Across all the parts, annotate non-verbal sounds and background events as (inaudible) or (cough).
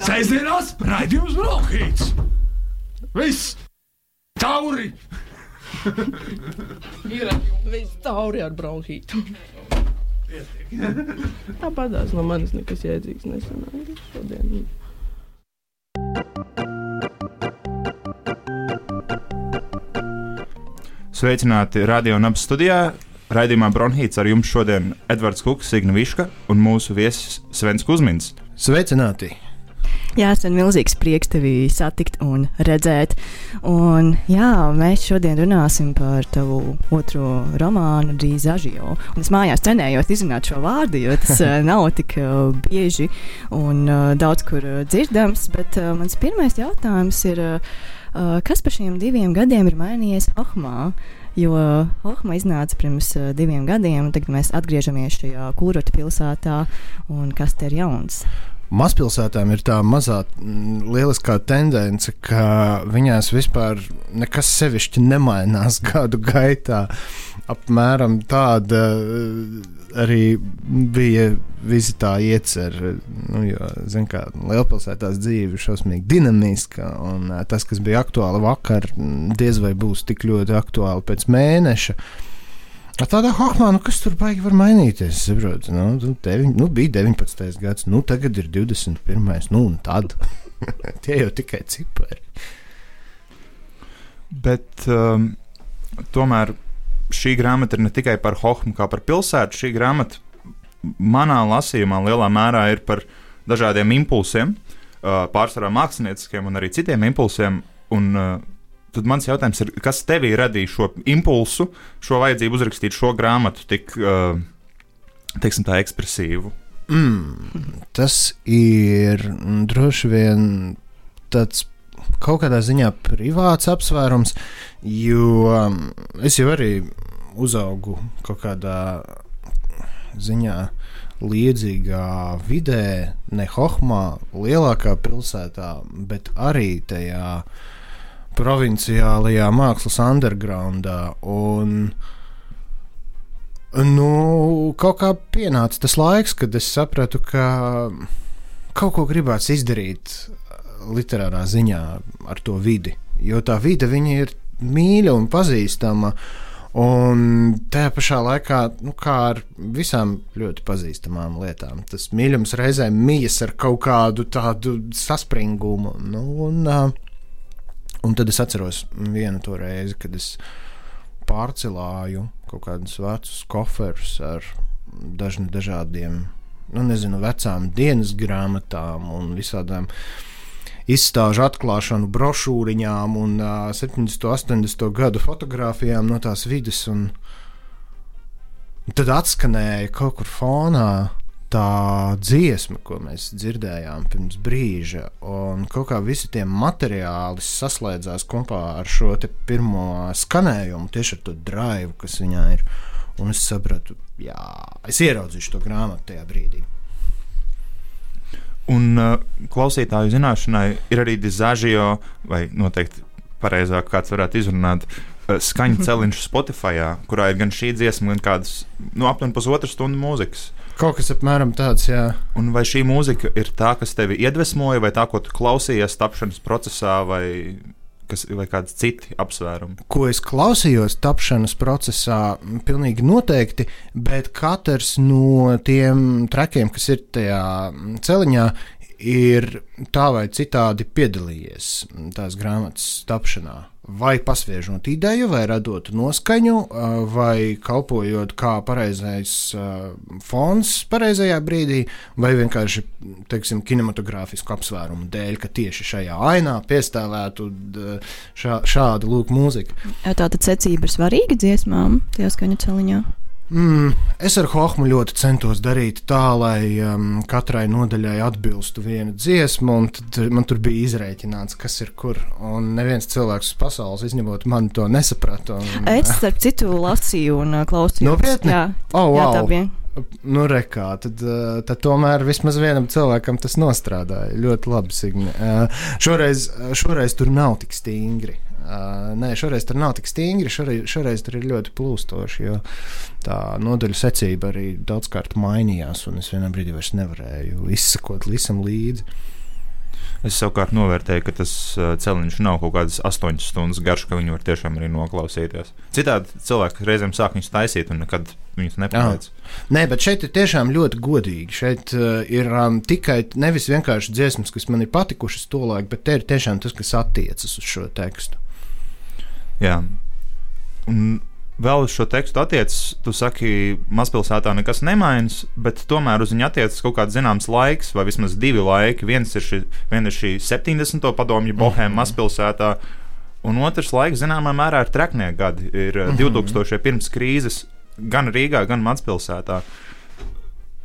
Sēžamās raidījums Brokhīts. Viss! Tauri! Ir viss tauri ar bronhītu. (laughs) Tāpatās no manis nekas jēdzīgs nesanāca šodien. Sveicināti radio un apziņas studijā. Raidījumā Bronhīts ar jums šodien Edvards Kukas, Signa Viška un mūsu viesis Svens Kusmins. Sveicināti! Jā, ir milzīgs prieks tevi satikt un redzēt. Un, jā, mēs šodien runāsim par tavu otro romānu, Dīzažio. Es mājās cenējos izrunāt šo vārdu, jo tas uh, (laughs) nav tik uh, bieži un uh, daudz kur uh, dzirdams. Bet uh, mans pirmais jautājums ir, uh, uh, kas par šiem diviem gadiem ir mainījies Ohmā? Jo Ohma iznāca pirms uh, diviem gadiem, un tagad mēs atgriežamies šajā kūrota pilsētā. Un kas te ir jauns? Mazpilsētām ir tā mazā mm, lieliskā tendence, ka viņās vispār nekas sevišķi nemainās (laughs) gadu gaitā. Apmēram tāda eh, arī bija vizitā iecerē. Nu, jo, zin, kā lielpilsētās dzīve ir šausmīgi dinamiska, un eh, tas, kas bija aktuāli vakar, mm, diez vai būs tik ļoti aktuāli pēc mēneša. Tādā hohmā, nu, kas tur baigi var mainīties? Es saprotu, nu, nu, deviņ, nu, bija 19. gads, nu, tagad ir 21. Nu, un tad (laughs) tie jau tikai cipari. Bet um, tomēr šī grāmata ir ne tikai par Hohmu kā par pilsētu. Šī grāmata manā lasījumā lielā mērā ir par dažādiem impulsiem, uh, pārsvarā mākslinieciskiem un arī citiem impulsiem. Un, uh, tad mans jautājums ir, kas tevī radīja šo impulsu, šo vajadzību uzrakstīt šo grāmatu tik, uh, teiksim, tā ekspresīvu? Mm, tas ir droši vien tāds kaut kādā ziņā privāts apsvērums, jo um, es jau arī uzaugu kaut kādā ziņā līdzīgā vidē, ne Hohmā, lielākā pilsētā, bet arī tajā provinciālajā mākslas undergroundā. Un, nu, kaut kā pienāca tas laiks, kad es sapratu, ka kaut ko gribēts izdarīt literārā ziņā ar to vidi. Jo tā vide ir mīļa un pazīstama. Un tajā pašā laikā, nu, kā ar visām ļoti pazīstamām lietām, tas mīlestības reizēm mijas ar kaut kādu tādu saspringumu. Nu, un, un tad es atceros vienu to reizi, kad es pārcelāju kaut kādus vecus koferus ar dažni dažādiem, nu, nezinu, vecām dienas grāmatām un visādām izstāžu atklāšanu, brošūriņām un uh, 70. un 80. gadu fotografijām no tās vidas. Un, un tad atskanēja kaut kur fonā tā dziesma, ko mēs dzirdējām pirms brīža, un kaut kā visi tie materiāli saslēdzās kopā ar šo pirmo skanējumu, tieši ar to drive, kas viņā ir. Un es sapratu, jā, es ieraudzīšu to grāmatu tajā brīdī. Un uh, klausītāju zināšanai ir arī dizažio, vai noteikti pareizāk kāds varētu izrunāt, uh, skaņu celiņš Spotify, kurā ir gan šī dziesma, gan kādas nu, aptuveni pusotras stundu mūzikas. Kaut kas apmēram tāds, jā. Un vai šī mūzika ir tā, kas tevi iedvesmoja, vai tā, ko tu klausījies tapšanas procesā, vai, kas, vai kādi citi apsvērumi? Ko es klausījos tapšanas procesā, pilnīgi noteikti, bet katrs no tiem trekiem, kas ir tajā celiņā, ir tā vai citādi piedalījies tās grāmatas tapšanā vai pasviežot ideju, vai radot noskaņu, vai kalpojot kā pareizais fons pareizajā brīdī, vai vienkārši teiksim, kinematogrāfisku apsvērumu dēļ, ka tieši šajā ainā piestāvētu šā, šāda lūk mūzika. Tāda secība ir svarīga dziesmām, tajā skaņa celiņā. Mm, es ar Hohmu ļoti centos darīt tā, lai um, katrai nodaļai atbilstu viena dziesma, un tad man tur bija izreikināts, kas ir kur. Un neviens cilvēks uz pasaules, izņemot mani, to nesaprata. Un, es starp citu lasīju un uh, klausījos. Nopietni? Jā, oh, wow. jā tā bija. Nu, rekā, tad, uh, tad tomēr vismaz vienam cilvēkam tas nostrādāja. Ļoti labi, Signi. Uh, šoreiz, šoreiz tur nav tik stingri. Uh, nē, šoreiz tur nav tik stingri, šoreiz, šoreiz tur ir ļoti plūstoši, jo tā nodaļu secība arī daudzkārt mainījās, un es vienā brīdī vairs nevarēju izsekot visam līdzi. Es savukārt novērtēju, ka tas celiņš nav kaut kādas 8 stundas garš, ka viņi var tiešām arī noklausīties. Citādi cilvēki reizēm sāk viņus taisīt un nekad viņus nepaveic. Nē, bet šeit ir tiešām ļoti godīgi. Šeit uh, ir um, tikai nevis vienkārši dziesmas, kas man ir patikušas to laiku, bet te ir tiešām tas, kas attiecas uz šo tekstu. Jā. Un vēl uz šo tekstu attiecas, tu saki, mazpilsētā nekas nemainas, bet tomēr uz viņu attiecas kaut kāds zināms laiks, vai vismaz divi laiki. Viens ir, ši, vien ir šī 70. padomju bohēma mm -hmm. mazpilsētā, un otrs laiks, zināmā mērā, ir treknieku gadi. Ir mm -hmm. 2000. pirms krīzes gan Rīgā, gan Mazpilsētā.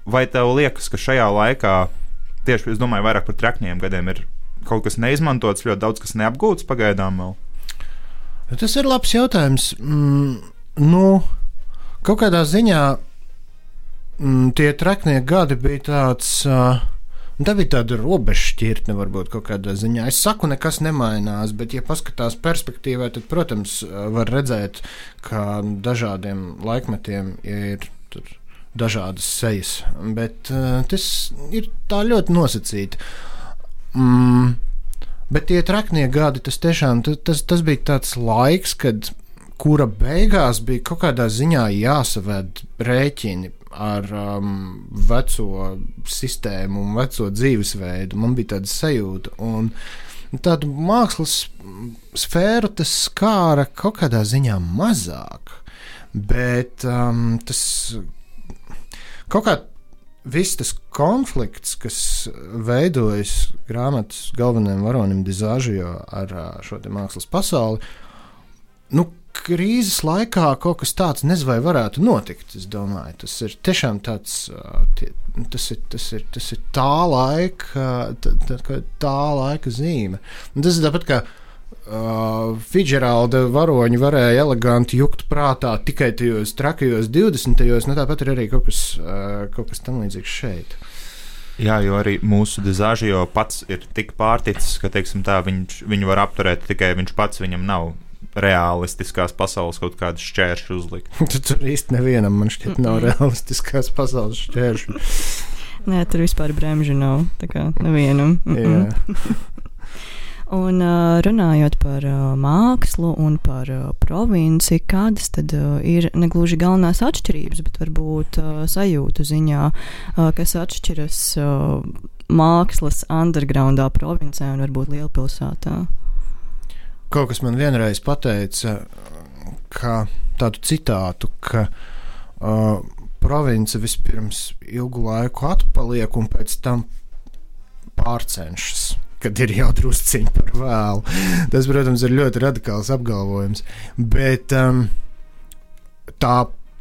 Vai tev liekas, ka šajā laikā, tieši es domāju, vairāk par trekniem gadiem, ir kaut kas neizmantots, ļoti daudz kas neapgūts pagaidām vēl? Tas ir labs jautājums. Mm, nu, kaut kādā ziņā mm, tie treknieki gadi bija tāds. Uh, Tā bija tāda robežšķirtne, varbūt kaut kādā ziņā. Es saku, nekas nemainās, bet, ja paskatās perspektīvā, tad, protams, var redzēt, ka dažādiem laikmetiem ir dažādas sejas. Bet uh, tas ir tā ļoti nosacīti. Mm, bet tie traknie gadi, tas tiešām tas, tas bija tāds laiks, kad kura beigās bija kaut kādā ziņā jāsaved rēķini ar um, veco sistēmu un veco dzīvesveidu. Man bija tāda sajūta. Un, Tādu mākslas sfēru tas skāra kaut kādā ziņā mazāk, bet um, tas kaut kā viss tas konflikts, kas veidojas grāmatas galvenajam varonim Dizāžio ar šo mākslas pasauli, nu, krīzes laikā kaut kas tāds nezinu, vai varētu notikt. Es domāju, tas ir tiešām tāds, tas ir, tas ir, tas ir tā laika, tā, tā, tā laika zīme. Un tas ir tāpat kā. Uh, Fidžeralda varoņi varēja eleganti jukt prātā tikai tajos trakajos 20. gados, nu tāpat ir arī kaut kas, uh, kaut kas tam līdzīgs šeit. Jā, jo arī mūsu dizāžio pats ir tik pārticis, ka teiksim, tā, viņš, viņu var apturēt tikai viņš pats, viņam nav realistiskās pasaules kaut kādu šķēršļu uzlikt. (laughs) tur īsti nevienam man šķiet nav realistiskās pasaules šķēršļu. Nē, tur vispār bremžu nav. Tā kā nevienam. Mm -mm. (laughs) Un uh, runājot par uh, mākslu un par uh, provinci, kādas tad ir ne gluži galvenās atšķirības, bet varbūt sajūtu ziņā, kas atšķiras mākslas undergroundā provincē un varbūt lielpilsētā? Kaut kas man vienreiz pateica, ka tādu citātu, ka uh, province vispirms ilgu laiku atpaliek un pēc tam pārcenšas. Kad ir jau drusciņi par vēlu. Tas, protams, ir ļoti radikāls apgalvojums. Bet um, tā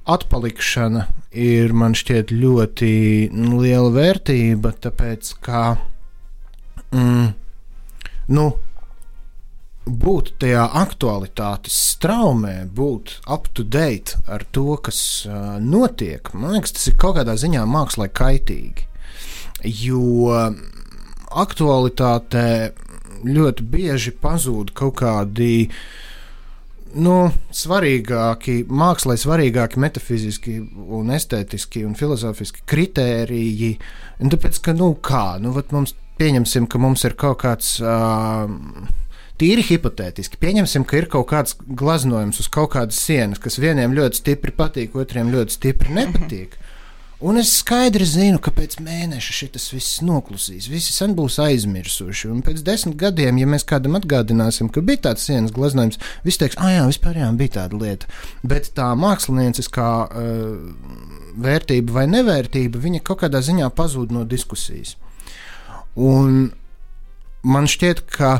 atpalikšana ir man šķiet ļoti liela vērtība, tāpēc ka mm, nu, būt tajā aktualitātes straumē, būt up to date ar to, kas uh, notiek, man liekas, tas ir kaut kādā ziņā mākslā kaitīgi. Jo aktualitātē ļoti bieži pazūd kaut kādi nu, svarīgāki, mākslā svarīgāki metafiziski, un estētiski un filozofiski kritēriji. Un tāpēc, ka, nu, kā, nu, mums pieņemsim, ka mums ir kaut kāds. Uh, Tīri hipotētiski. Pieņemsim, ka ir kaut kāds glaznojums uz kaut kādas sienas, kas vieniem ļoti stipri patīk, otriem ļoti stipri nepatīk. (laughs) Un es skaidri zinu, ka pēc mēneša šis viss noklusīs. Visi sen būs aizmirsuši. Un pēc desmit gadiem, ja mēs kādam atgādināsim, ka bija tāds sienas glaznojums, viss teiks, ah, jā, vispār jā, bija tāda lieta. Bet tā mākslinieckā uh, vērtība vai nevērtība, viņa kaut kādā ziņā pazūd no diskusijas. Un man šķiet, ka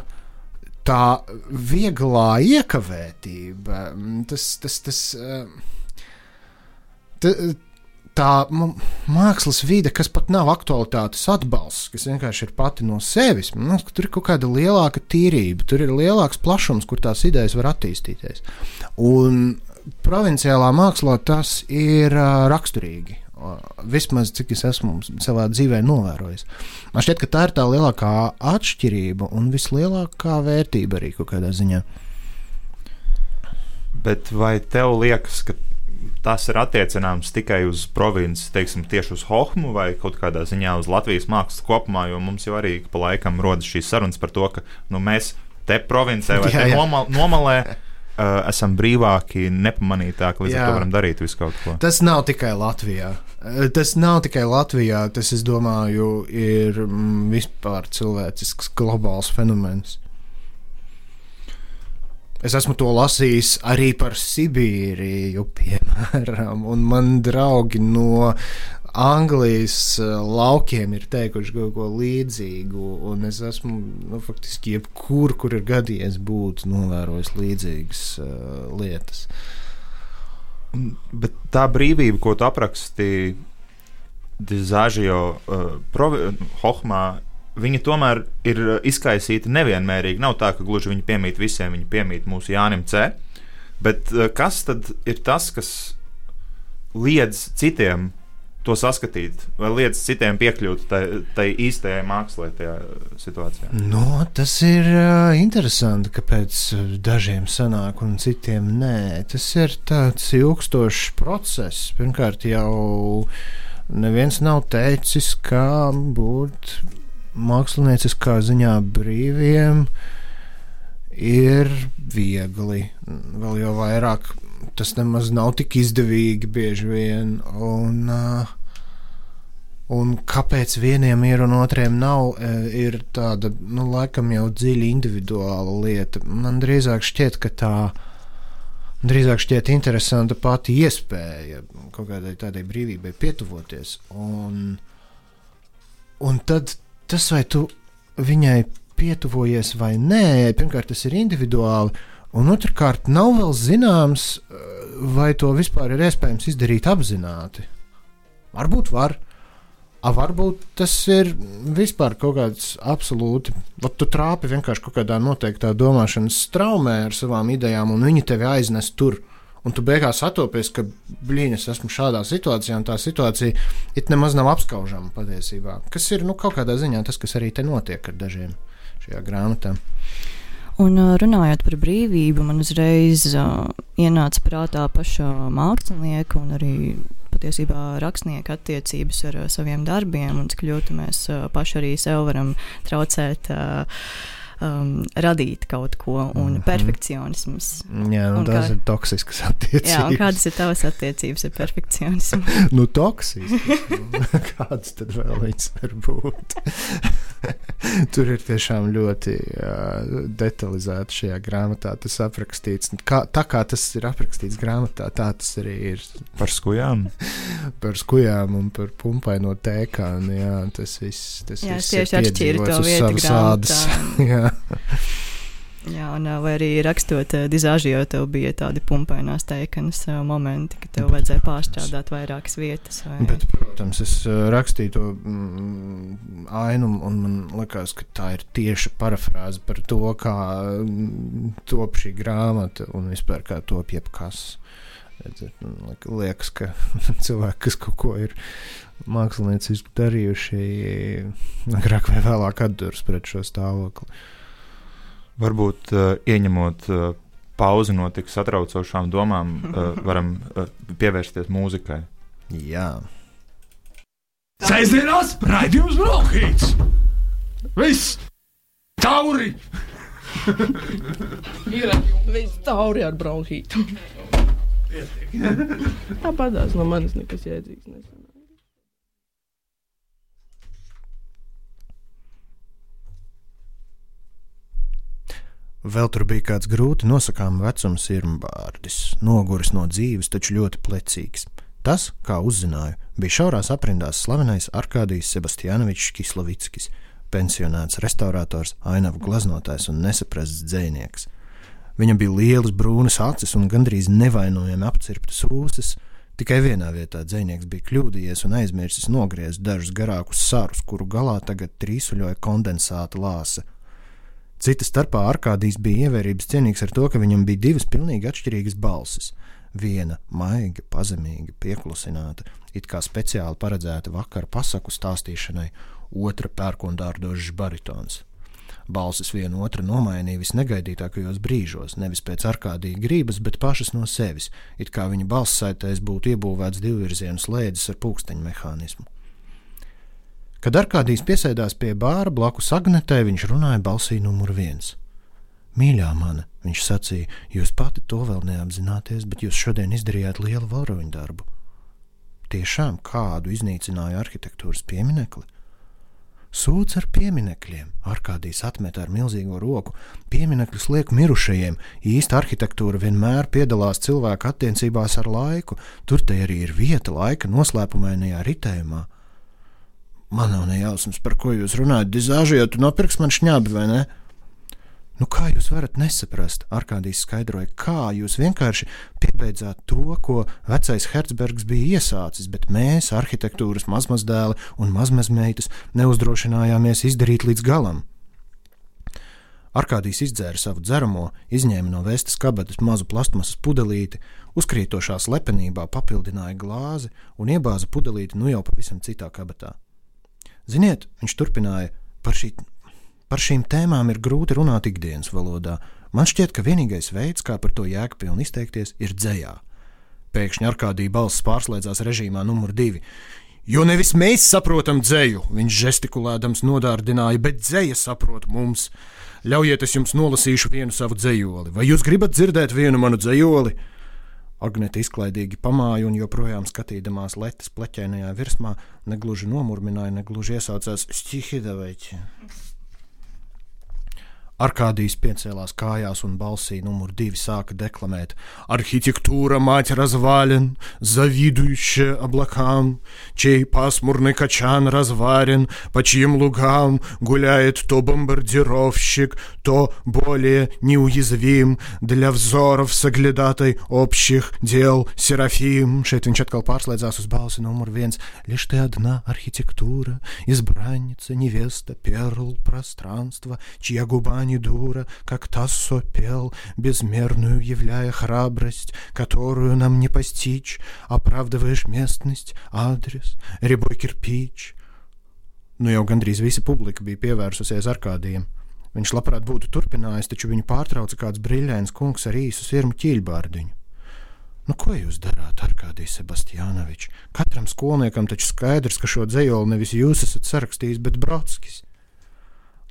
tā vieglā iekavētība, mm, tas, tas, tas, eh, tā, mākslas vide, kas pat nav aktualitātes atbalsts, kas vienkārši ir pati no sevis, man liekas, tur ir kaut kāda lielāka tīrība, tur ir lielāks plašums, kur tās idejas var attīstīties. Un provinciālā mākslā tas ir uh, raksturīgi. Vismaz cik es esmu savā dzīvē novērojis. Man šķiet, ka tā ir tā lielākā atšķirība un vislielākā vērtība arī kaut kādā ziņā. Bet vai tev liekas, ka tas ir attiecināms tikai uz provinci, teiksim, tieši uz Hohmu vai kaut kādā ziņā uz Latvijas mākslu kopumā, jo mums jau arī pa laikam rodas šīs sarunas par to, ka nu, mēs te provincē vai (laughs) Jā, te jā. nomal, nomalē uh, esam brīvāki, nepamanītāki, līdz ar to varam darīt visu kaut ko. Tas nav tikai Latvijā. Tas nav tikai Latvijā. Tas, es domāju, ir mm, vispār cilvēcisks globāls fenomens. Es esmu to lasījis arī par Sibīriju, (laughs) piemēram, un man draugi no Anglijas eh, laukiem ir teikuši kaut ko līdzīgu, un es esmu nu, faktiski jebkur, kur ir gadījies būt, novērojis līdzīgas uh, lietas. Bet tā brīvība, ko tu aprakstīji Dizāžio uh, provi- Hohmā, viņa tomēr ir uh, izkaisīta nevienmērīgi. Nav tā, ka gluži viņa piemīt visiem, viņa piemīt mūsu Jānim C. Bet uh, kas tad ir tas, kas liedz citiem to saskatīt, vai liedz citiem piekļūt tai, tai īstajai mākslē, tajā situācijā? Nu, tas ir uh, interesanti, kāpēc dažiem sanāk un citiem nē. Tas ir tāds ilgstošs process. Pirmkārt, jau neviens nav teicis, kā būt mākslinieciskā ziņā brīviem. Ir viegli, vēl jau vairāk. Tas nemaz nav tik izdevīgi bieži vien. Un, uh, Un kāpēc vieniem ir un otriem nav, e, ir tāda, nu, laikam jau dziļi individuāla lieta. Man drīzāk šķiet, ka tā drīzāk šķiet interesanta pati iespēja kaut kādai tādai brīvībai pietuvoties. Un, un tad tas, vai tu viņai pietuvojies vai nē, pirmkārt, tas ir individuāli. Un otrkārt, nav vēl zināms, e, vai to vispār ir iespējams izdarīt apzināti. Varbūt var. A, varbūt tas ir vispār kaut kāds absolūti. Vat tu trāpi vienkārši kaut kādā noteiktā domāšanas straumē ar savām idejām, un viņi tevi aiznes tur. Un tu beigās atopies, ka, blīņ, es esmu šādā situācijā, un tā situācija it nemaz nav apskaužama patiesībā. Kas ir, nu, kaut kādā ziņā tas, kas arī te notiek ar dažiem šajā grāmatā. Un runājot par brīvību, man uzreiz uh, ienāca prātā paša mākslinieka un arī patiesībā rakstnieka attiecības ar uh, saviem darbiem, un cik ļoti mēs uh, paši arī sev varam traucēt. Uh, Um, radīt kaut ko, un mm. -hmm. perfekcionisms. Jā, nu, Un tas kā- ir toksisks attiecības. Jā, kādas ir tavas attiecības ar perfekcionismu? (laughs) nu, toksisks. (laughs) Kāds tad vēl viņš var būt? (laughs) Tur ir tiešām ļoti uh, detalizēti šajā grāmatā tas aprakstīts. Kā, tā kā tas ir aprakstīts grāmatā, tā tas arī ir Par skujām. par skujām un par pumpaino tēkānu. Jā, tas viss tas Jā, es viss ir tieši piedzīvots to vietu grāmatā. jā. (laughs) Jā, un uh, vai arī rakstot uh, dizāžiju, tev bija tādi pumpainās teikanas uh, momenti, ka tev Bet, vajadzēja pārstrādāt vairākas vietas. Vai... Bet, protams, es uh, rakstīju to mm, ainu, un man liekas, ka tā ir tieši parafrāze par to, kā mm, top šī grāmata un vispār kā top jebkas. Liek- liekas, ka (laughs) cilvēki, kas kaut ko ir mākslinieciski darījuši, agrāk vai vēlāk atduras pret šo stāvokli. Varbūt uh, ieņemot uh, pauzi no tik satraucošām domām, uh, (laughs) varam uh, pievērsties mūzikai. Jā, Sēžamās raidījums Brokhīts! Viss! Tauri! (laughs) Ir viss tauri ar bronhītu. Tāpatās no manis nekas jēdzīgs nesanāk. Vēl tur bija kāds grūti nosakāms vecums irmbārdis, noguris no dzīves, taču ļoti plecīgs. Tas, kā uzzināju, bija šaurās aprindās slavenais Arkādijs Sebastianovičs Kislovickis, pensionēts restaurators, ainavu glaznotājs un nesaprasts dzēnieks. Viņam bija lielas brūnas acis un gandrīz nevainojami apcirptas ūsas. Tikai vienā vietā dzinieks bija kļūdījies un aizmirsis nogriezt dažus garākus sarus, kuru galā tagad trīsuļoja kondensāta lāsa. Cita starpā Arkādijs bija ievērības cienīgs ar to, ka viņam bija divas pilnīgi atšķirīgas balsis. Viena maiga, pazemīga, pieklusināta, it kā speciāli paredzēta vakara pasaku stāstīšanai, otra pērkondārdošs baritons. Balsis viena otru nomainīja visnegaidītākajos brīžos, nevis pēc ārkārtīgi gribas, bet pašas no sevis, it kā viņa balss saitēs būtu iebūvēts divvirzienu slēdzes ar pulksteņu mehānismu. Kad Arkādijs piesēdās pie bāra blakus Agnetē, viņš runāja balsī numur viens. Mīļā mana, viņš sacīja, jūs pati to vēl neapzināties, bet jūs šodien izdarījāt lielu varoņdarbu. Tiešām kādu iznīcināja arhitektūras pieminekli? Sūds ar pieminekļiem, Arkādijs atmet ar milzīgo roku. Pieminekļus liek mirušajiem. Īsta arhitektūra vienmēr piedalās cilvēku attiecībās ar laiku. Tur te arī ir vieta laika noslēpumainajā ritējumā. Man nav ne jausmas, par ko jūs runājat. Dizāžu jau tu nopirks man šņābi, vai ne? Nu, kā jūs varat nesaprast? Arkādijs skaidroja, kā jūs vienkārši piebeidzāt to, ko vecais Hertzbergs bija iesācis, bet mēs, arhitektūras mazmazdēli un mazmazmeitas, neuzdrošinājāmies izdarīt līdz galam. Arkādijs izdzēra savu dzeramo, izņēma no vēstas kabatas mazu plastmasas pudelīti, uzkrītošā slepenībā papildināja glāzi un iebāza pudelīti nu jau pavisam citā kabatā. Ziniet, viņš turpināja par šī Par šīm tēmām ir grūti runāt ikdienas valodā. Man šķiet, ka vienīgais veids, kā par to jēgpilni izteikties, ir dzējā. Pēkšņi Arkādija balss pārslēdzās režīmā numur divi. Jo nevis mēs saprotam dzēju, viņš žestikulēdams nodārdināja, bet dzēja saprot mums. Ļaujiet, es jums nolasīšu vienu savu dzējoli. Vai jūs gribat dzirdēt vienu manu dzējoli? Agnēta izklaidīgi pamāja un joprojām skatīdamās letes pleķēnajā virsmā, negluži nomurmināja, negluži iesaucās Stihidaveķi. Arkādijs piecēlās kājās un balsī numur divi sāka deklamēt: Архитектура мать развален, завидующая облакам, чей пасмурный качан разварен, по чьим лугам гуляет то бомбардировщик, то более неуязвим для взоров соглядатой общих дел Серафим. Šeit viņš atkal pārslēdzās uz balsi numur viens. Лишь ты одна архитектура, избранница, невеста, перл пространства, чья губа не дура, как Тассо пел, безмерную являя храбрость, которую нам не постичь, оправдываешь местность, адрес, рябой кирпич. Nu jau gandrīz visa publika bija pievērsusies Arkādijam. Viņš labprāt būtu turpinājis, taču viņu pārtrauca kāds brīļains kungs ar īsu sirmu ķīļbārdiņu. Nu, ko jūs darāt, Arkādijs Sebastiānovičs? Katram skolniekam taču skaidrs, ka šo dzējoli nevis jūs esat sarakstījis, bet Brodskis.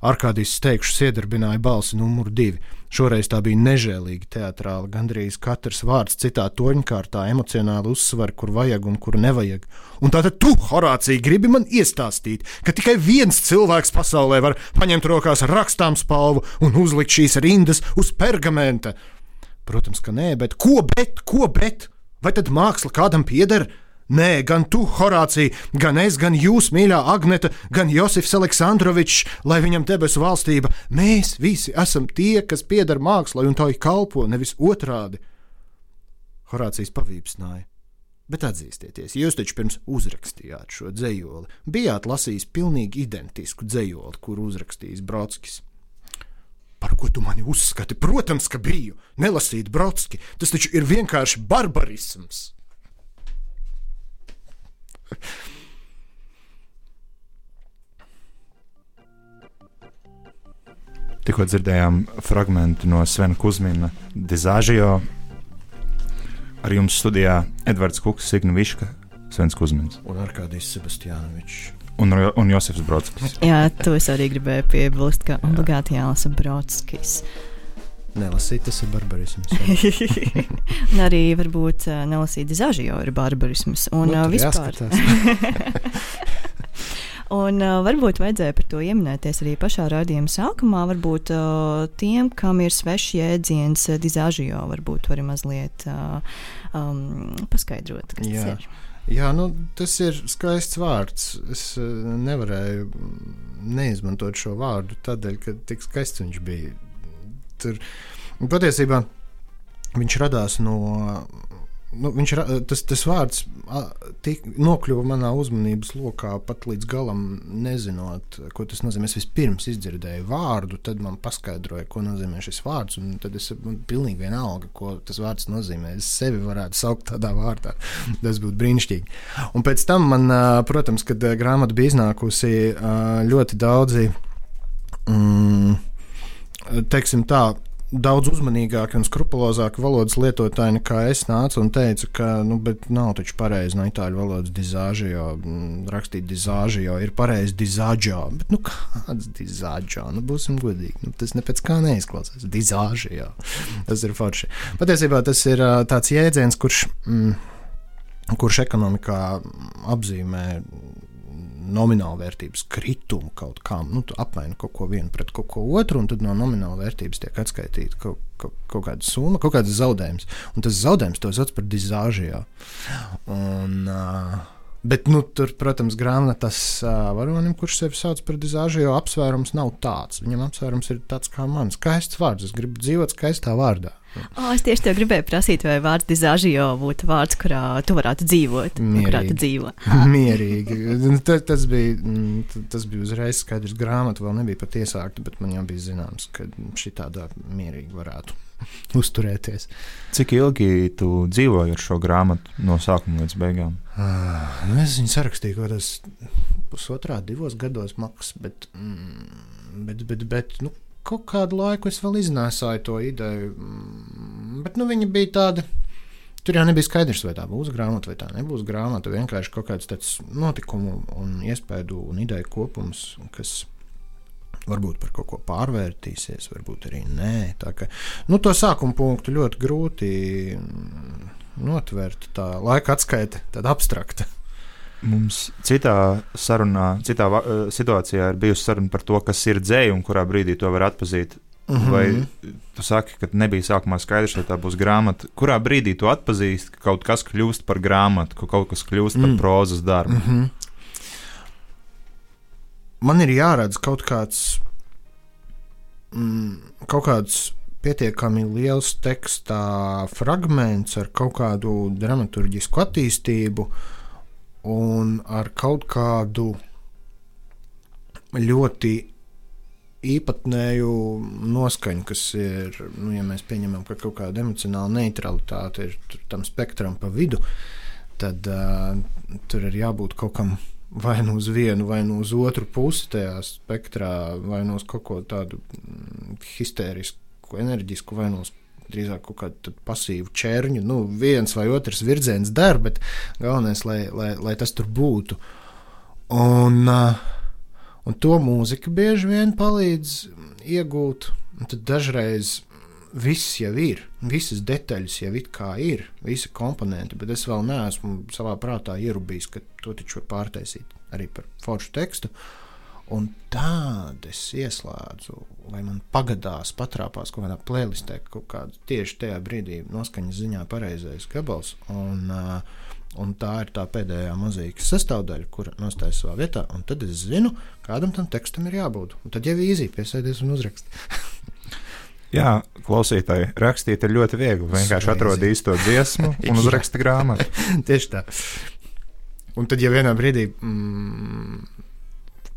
Arkādijs steigšs iedarbināja balsi numuru divi. Šoreiz tā bija nežēlīgi teatrāla. Gandrīz katrs vārds citā toņkārtā emocionāli uzsver, kur vajag un kur nevajag. Un tātad tu, Horācija, gribi man iestāstīt, ka tikai viens cilvēks pasaulē var paņemt rokās rakstām spalvu un uzlikt šīs rindas uz pergamenta. Protams, ka nē, bet ko bet, ko bet? Vai tad māksla kādam pieder? Nē, gan tu, Horācija, gan es, gan jūs, mīļā Agneta, gan Josifs Aleksandrovičs, lai viņam debesu valstība, mēs visi esam tie, kas pieder mākslai un tai kalpo, nevis otrādi. Horācijas pavīpsnāja. Bet atzīstieties, jūs taču pirms uzrakstījāt šo dzējoli, bijāt lasījis pilnīgi identisku dzējoli, kuru uzrakstījis Brodskis. Par ko tu mani uzskati? Protams, ka biju. Nelasīt Brodski, tas taču ir vienkārši barbarisms. (laughs) Tikko dzirdējām fragment no Svena Kusmina Dizāžio. Ar jums studijā Edvards Kukas, Signa Viška, Svens Kusmins Un Arkādijs Sebastiānovičs. un, un Josefs Brodskis. Jā, to es arī gribēju piebilst, ka obligāti jālasa Brodskis. Nelasīt, tas ir barbarisms. (laughs) Un arī varbūt uh, nelasīt zažio ir barbarisms. Un Nu, tur vispār. (laughs) Un uh, varbūt vajadzēja par to ieminēties arī pašā raidījuma sākumā. Varbūt uh, tiem, kam ir svešs jēdziens, uh, dizažio, varbūt var mazliet uh, um, paskaidrot, kas Jā. tas ir. Jā, nu, tas ir skaists vārds. Es nevarēju neizmantot šo vārdu tādēļ, ka tik skaists viņš bija. Tur patiesībā viņš radās no. Nu, viņš, tas, tas vārds tik, nokļuva manā uzmanības lokā pat līdz galam, nezinot, ko tas nozīmē. Es vispirms izdzirdēju vārdu, tad man paskaidroja, ko nozīmē šis vārds. un Tad es pilnīgi vienalga, ko tas vārds nozīmē. Es sevi varētu saukt tādā vārdā. (laughs) Tas būtu brīnišķīgi. Un pēc tam man, protams, kad grāmata bija iznākusi, ļoti daudzi. Mm, teiksim tā, daudz uzmanīgāki un skrupulozāki valodas lietotāji nekā es nācu un teicu, ka nu, nav taču pareizi no itāļu valodas dizāža, jo mm, rakstīt dizāža jau ir pareizi dizāžā. Bet nu, kāds dizāžā? Nu, būsim godīgi. Nu, tas ne pēc kā neizklausās. Dizāža, jā. Tas ir forši. Patiesībā tas ir tāds jēdziens, kurš. Mm, kurš ekonomikā apzīmē nomināla vērtības kritumu kaut kam, nu, apmaina kaut ko vienu pret kaut ko otru, un tad no nomināla vērtības tiek atskaitīta kaut, kaut, kaut kāda summa, kaut kāds zaudējums. Un tas zaudējums to sauc par dizāžiju. Un, uh, Bet, nu, tur, protams, grāmatas uh, varonim, kurš sevi sauc par dizāžu, jo apsvērums nav tāds. Viņam apsvērums ir tāds kā mans skaists vārds. Es gribu dzīvot skaistā vārdā. O, es tieši tev gribēju prasīt, vai vārds dizāžio būtu vārds, kurā tu varētu dzīvot. Mierīgi. Kurā tu dzīvo? (laughs) Mierīgi. Tas, tas, bija, mm, tas bija uzreiz skaidrs. Grāmata vēl nebija pat iesākta, bet man jau bija zināms, ka šī tādā mierīgi varētu (laughs) uzturēties. Cik ilgi tu dzīvoji ar šo grāmatu no sākuma līdz beigām? Uh, nu es viņu sarakstīju kaut kādos pusotrā, divos gados maksas, bet, mm, bet, bet, bet nu, kaut kādu laiku es vēl iznēsāju to ideju. Mm, bet nu, viņa bija tāda. Tur jau nebija skaidrs, vai tā būs grāmata vai tā nebūs grāmata. Vienkārši kaut kāds tāds notikumu, un iespēju un ideju kopums, kas varbūt par kaut ko pārvērtīsies, varbūt arī nē. Tā ka, nu, to sākuma punktu ļoti grūti notvert. Tā laika atskaite tāda abstrakta. Mums citā sarunā, citā uh, situācijā ir bijusi saruna par to, kas ir dzēja un kurā brīdī to var atpazīt. Mm -hmm. Vai tu saki, ka nebija sākumā skaidrs, vai tā būs grāmata? Kurā brīdī tu atpazīsti, ka kaut kas kļūst par grāmatu, ka kaut kas kļūst par mm. prozas darbu? Mm -hmm man ir jāredz kaut kāds, mm, kaut kāds pietiekami liels tekstā fragments ar kaut kādu dramaturgisku attīstību un ar kaut kādu ļoti īpatnēju noskaņu, kas ir, nu, ja mēs pieņemam, ka kaut kāda emocionāla neutralitāte ir tam spektram pa vidu, tad uh, tur ir jābūt kaut kam vai nu uz vienu, vai nu uz otru pusi tajā spektrā, vai nu uz kaut ko tādu mm, histērisku, enerģisku, vai nu uz drīzāk kaut kādu pasīvu čērņu. Nu, viens vai otrs virziens der, bet galvenais, lai, lai, lai tas tur būtu. Un, un to mūzika bieži vien palīdz iegūt. Tad dažreiz viss jau ir, visas detaļas jau ir, visi komponenti, bet es vēl neesmu savā prātā ierubījis, ka to taču var pārtaisīt arī par foršu tekstu. Un tādu es ieslēdzu, lai man pagadās, patrāpās kaut kādā playlistē, kaut kāda tieši tajā brīdī noskaņas ziņā pareizais gabals. Un, uh, un tā ir tā pēdējā mūzikas sastāvdaļa, kur nostājas savā vietā. Un tad es zinu, kādam tam tekstam ir jābūt. Un tad jau īsi piesēdies un uzrakstīt. (laughs) Jā, klausītāji, rakstīt ir ļoti viegli. Vienkārši atrod īsto dziesmu (laughs) un uzraksta grāmatu. Tieši tā. Un tad, ja vienā brīdī mm,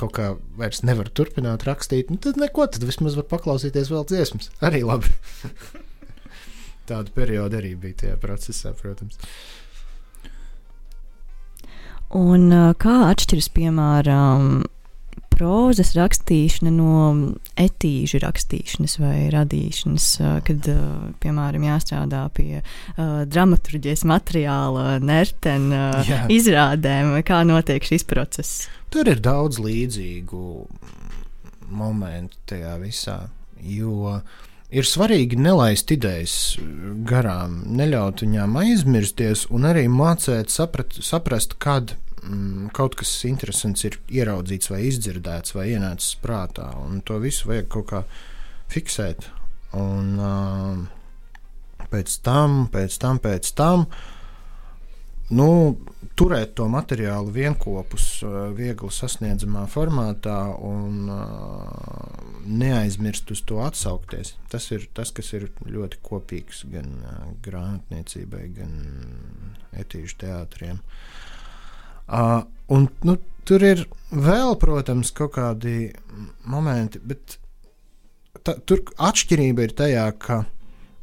kaut kā vairs nevar turpināt rakstīt, nu, tad neko, tad vismaz var paklausīties vēl dziesmas. Arī labi. (laughs) Tāda perioda arī bija tajā procesā, protams. Un kā atšķiras, piemēram, prozas rakstīšana no etīžu rakstīšanas vai radīšanas, kad, piemēram, jāstrādā pie uh, dramaturģijas materiāla, nertena uh, izrādēm, kā notiek šis process? Tur ir daudz līdzīgu momentu tajā visā, jo ir svarīgi nelaist idejas garām, neļaut viņām aizmirsties un arī mācīt saprat, saprast, kad kaut kas interesants ir ieraudzīts, vai izdzirdēts, vai ienācis prātā. To visu vajag kaut kā fiksēt. Un uh, pēc tam, pēc tam, pēc tam. Nu, turēt to materiālu vienopus, viegli sasniedzamā formātā un uh, neaizmirst uz to atsaukties. Tas ir tas, kas ir ļoti kopīgs gan uh, grāmatniecībai, gan etīžu teātriem. Uh, Uh, un, nu, tur ir vēl, protams, kaut kādi momenti, bet ta, tur atšķirība ir tajā, ka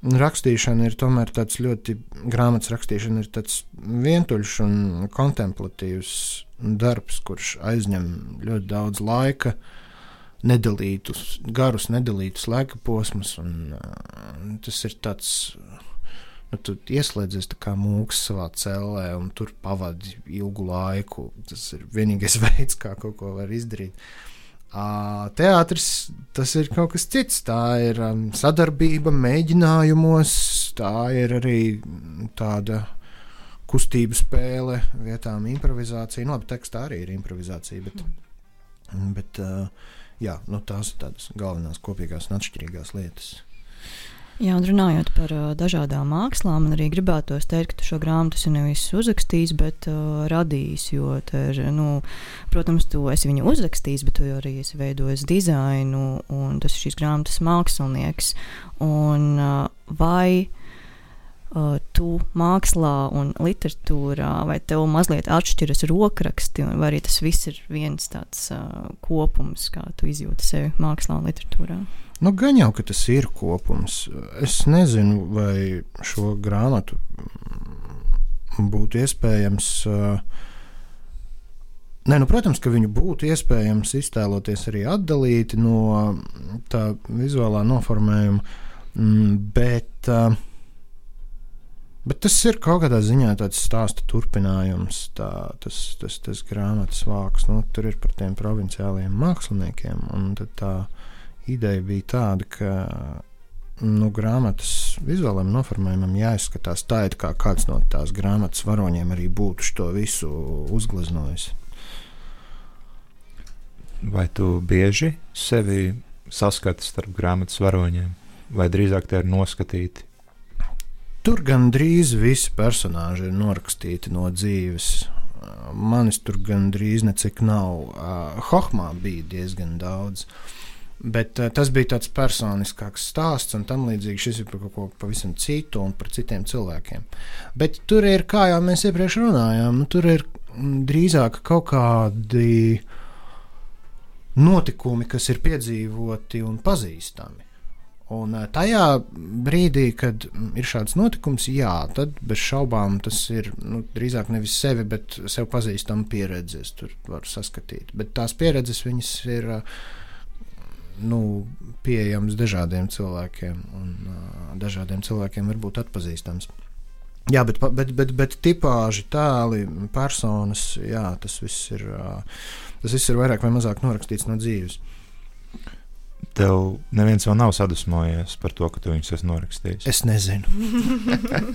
rakstīšana ir tomēr tāds ļoti, grāmatas rakstīšana ir tāds vientuļš un kontemplatīvs darbs, kurš aizņem ļoti daudz laika, nedalītus, garus, nedalītus laika posmus. Un, uh, tas ir tāds, nu, tu ieslēdzies kā mūks savā cellē un tur pavadi ilgu laiku. Tas ir vienīgais (laughs) veids, kā kaut ko var izdarīt. Teātris tas ir kaut kas cits. Tā ir um, sadarbība, mēģinājumos, tā ir arī tāda kustību spēle, vietām improvizācija. Nu, labi, tekstā arī ir improvizācija, bet, bet uh, jā, nu, tās ir tādas galvenās kopīgās un atšķirīgās lietas. Jā, un runājot par uh, dažādām mākslām, man arī gribētos teikt, ka tu šo grāmatu esi nevis uzrakstījis, bet uh, radījis. Jo, ir, nu, protams, tu esi viņu uzrakstījis, bet tu arī esi veidojis dizainu, un tas ir šīs grāmatas mākslinieks. Un, uh, vai uh, tu mākslā un literatūrā, vai tev mazliet atšķiras rokraksti, vai arī tas viss ir viens tāds uh, kopums, kā tu izjūti sevi mākslā un literatūrā? Nu, gan jau, ka tas ir kopums. Es nezinu, vai šo grāmatu būtu iespējams. Nē, nu, protams, ka viņu būtu iespējams iztēloties arī atdalīti no tā vizuālā noformējuma, mm, bet, bet tas ir kaut kādā ziņā tāds stāsta turpinājums. Tā, tas, tas, tas grāmatas vāks, nu, tur ir par tiem provinciāliem māksliniekiem. Un tā, ideja bija tāda, ka nu, grāmatas vizuālajam noformējumam jāizskatās tā, it kā kāds no tās grāmatas varoņiem arī būtu šo visu uzgleznojis. Vai tu bieži sevi saskati starp grāmatas varoņiem, vai drīzāk tie ir noskatīti? Tur gandrīz visi personāļi ir norakstīti no dzīves. Manis tur gandrīz necik nav. Hohmā bija diezgan daudz. Uh, Bet uh, tas bija tāds personiskāks stāsts, un tam līdzīgi šis ir par kaut ko pavisam citu un par citiem cilvēkiem. Bet tur ir, kā jau mēs iepriekš runājām, nu, tur ir mm, drīzāk kaut kādi notikumi, kas ir piedzīvoti un pazīstami. Un uh, tajā brīdī, kad mm, ir šāds notikums, jā, tad bez šaubām tas ir nu, drīzāk nevis sevi, bet sev pazīstama pieredze. Es tur varu saskatīt. Bet tās pieredzes viņas ir. Uh, nu, pieejams dažādiem cilvēkiem, un uh, dažādiem cilvēkiem var būt atpazīstams. Jā, bet, bet, bet, bet tipāži, tēli, personas, jā, tas viss ir, uh, tas viss ir vairāk vai mazāk norakstīts no dzīves. Tev neviens vēl nav sadusmojies par to, ka tu viņus esi norakstījis. Es nezinu.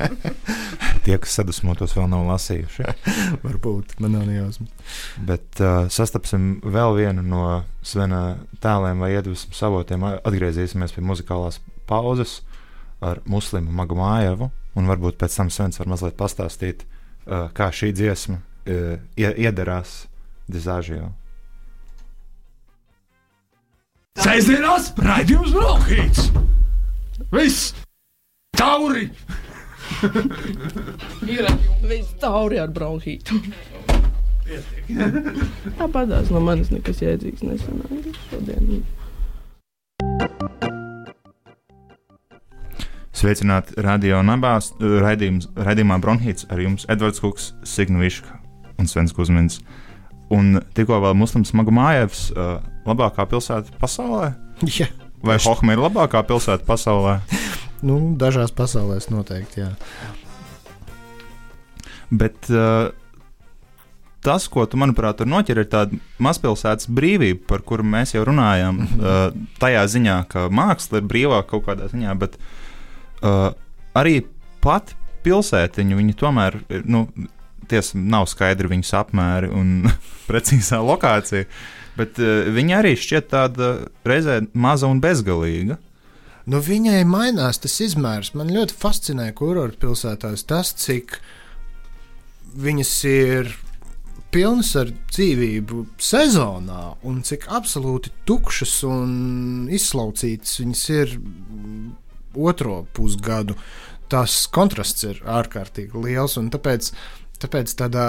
(laughs) Tie, kas sadusmotos, vēl nav lasījuši. (laughs) Varbūt man nav nejausmas. Bet uh, sastapsim vēl vienu no Svena tēliem vai iedvesmas avotiem. Atgriezīsimies pie muzikālās pauzes ar Muslimu Magomājevu. Un varbūt pēc tam Svens var mazliet pastāstīt, uh, kā šī dziesma uh, iederās Dizāžijā. Sēžamās raidījums Brokhīts. Viss! Tauri! Ir viss tauri ar bronhītu. Tāpatās no manis nekas jēdzīgs nesanāca šodien. Sveicināti radio nabās, raidījumā Bronhīts ar jums Edvards Kuks, Signuviška un Svens Kuzmins. Un tikko vēl Muslims Magomājevs, uh, labākā pilsēta pasaulē? Ja, Vai Hohma ir labākā pilsēta pasaulē? (laughs) nu, dažās pasaulēs noteikti, jā. Bet uh, tas, ko tu, manuprāt, tur noķer, ir tāda mazpilsētas brīvība, par kuru mēs jau runājām. uh, tajā ziņā, ka māksla ir brīvāka kaut kādā ziņā, bet uh, arī pat pilsētiņu viņi tomēr ir. Nu, Tiesa, nav skaidri viņas apmēri un (laughs) precīzā lokācija, bet uh, viņa arī šķiet tāda reizē maza un bezgalīga. Nu, viņai mainās tas izmērs. Man ļoti fascinē kurortpilsētās tas, cik viņas ir pilnas ar dzīvību sezonā, un cik absolūti tukšas un izslaucītas viņas ir otro pusgadu. Tas kontrasts ir ārkārtīgi liels, un tāpēc, tāpēc tādā